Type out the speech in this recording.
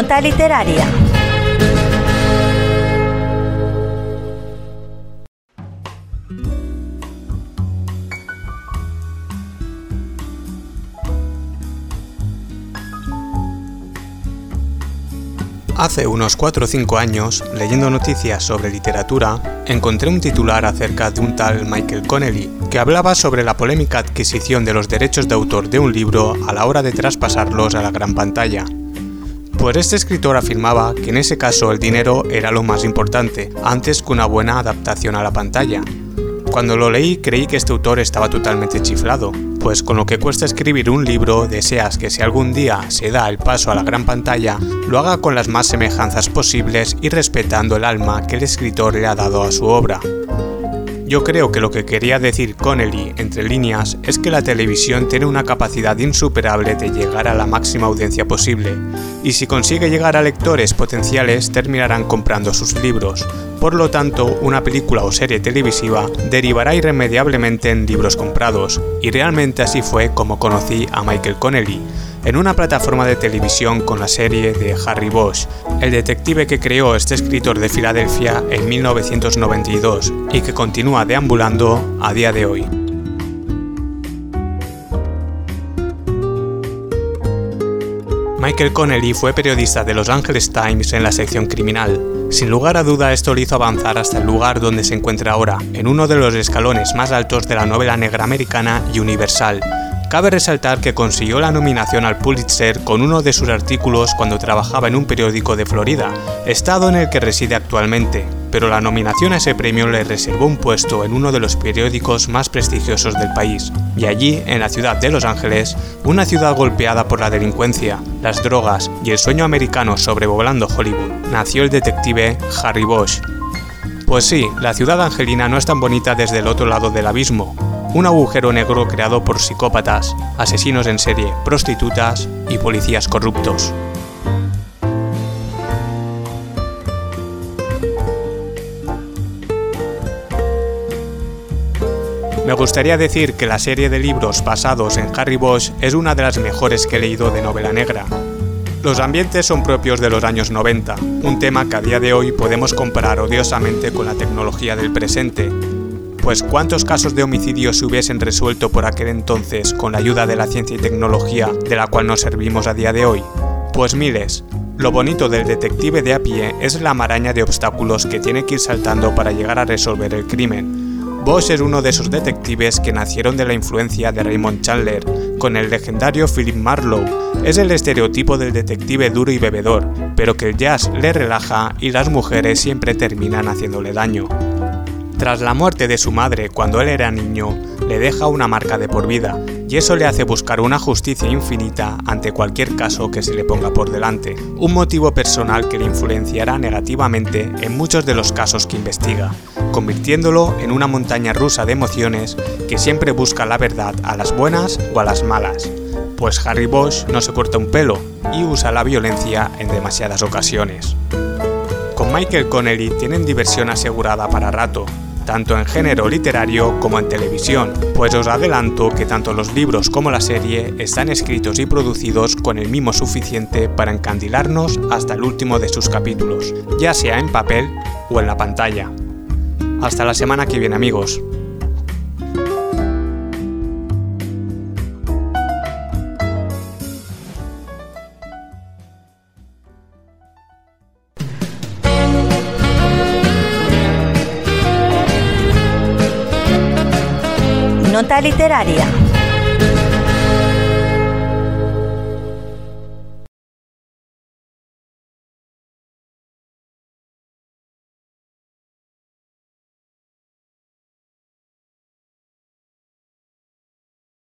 Literaria. Hace unos 4 o 5 años, leyendo noticias sobre literatura, encontré un titular acerca de un tal Michael Connelly, que hablaba sobre la polémica adquisición de los derechos de autor de un libro a la hora de traspasarlos a la gran pantalla. Pues este escritor afirmaba que en ese caso el dinero era lo más importante, antes que una buena adaptación a la pantalla. Cuando lo leí creí que este autor estaba totalmente chiflado, pues con lo que cuesta escribir un libro deseas que si algún día se da el paso a la gran pantalla, lo haga con las más semejanzas posibles y respetando el alma que el escritor le ha dado a su obra. Yo creo que lo que quería decir Connelly, entre líneas, es que la televisión tiene una capacidad insuperable de llegar a la máxima audiencia posible, y si consigue llegar a lectores potenciales terminarán comprando sus libros. Por lo tanto, una película o serie televisiva derivará irremediablemente en libros comprados, y realmente así fue como conocí a Michael Connelly, en una plataforma de televisión con la serie de Harry Bosch, el detective que creó este escritor de Filadelfia en 1992 y que continúa deambulando a día de hoy. Michael Connelly fue periodista de Los Angeles Times en la sección criminal. Sin lugar a duda esto le hizo avanzar hasta el lugar donde se encuentra ahora, en uno de los escalones más altos de la novela negra americana y universal, Cabe resaltar que consiguió la nominación al Pulitzer con uno de sus artículos cuando trabajaba en un periódico de Florida, estado en el que reside actualmente, pero la nominación a ese premio le reservó un puesto en uno de los periódicos más prestigiosos del país. Y allí, en la ciudad de Los Ángeles, una ciudad golpeada por la delincuencia, las drogas y el sueño americano sobrevolando Hollywood, nació el detective Harry Bosch. Pues sí, la ciudad angelina no es tan bonita desde el otro lado del abismo, un agujero negro creado por psicópatas, asesinos en serie, prostitutas y policías corruptos. Me gustaría decir que la serie de libros basados en Harry Bosch es una de las mejores que he leído de novela negra. Los ambientes son propios de los años 90, un tema que a día de hoy podemos comparar odiosamente con la tecnología del presente, pues ¿cuántos casos de homicidio se hubiesen resuelto por aquel entonces con la ayuda de la ciencia y tecnología de la cual nos servimos a día de hoy? Pues miles. Lo bonito del detective de a pie es la maraña de obstáculos que tiene que ir saltando para llegar a resolver el crimen. Bosch es uno de esos detectives que nacieron de la influencia de Raymond Chandler, con el legendario Philip Marlowe. Es el estereotipo del detective duro y bebedor, pero que el jazz le relaja y las mujeres siempre terminan haciéndole daño. Tras la muerte de su madre cuando él era niño, le deja una marca de por vida, y eso le hace buscar una justicia infinita ante cualquier caso que se le ponga por delante, un motivo personal que le influenciará negativamente en muchos de los casos que investiga, convirtiéndolo en una montaña rusa de emociones que siempre busca la verdad a las buenas o a las malas, pues Harry Bosch no se corta un pelo y usa la violencia en demasiadas ocasiones. Con Michael Connelly tienen diversión asegurada para rato, tanto en género literario como en televisión, pues os adelanto que tanto los libros como la serie están escritos y producidos con el mimo suficiente para encandilarnos hasta el último de sus capítulos, ya sea en papel o en la pantalla. Hasta la semana que viene amigos. Nota literaria.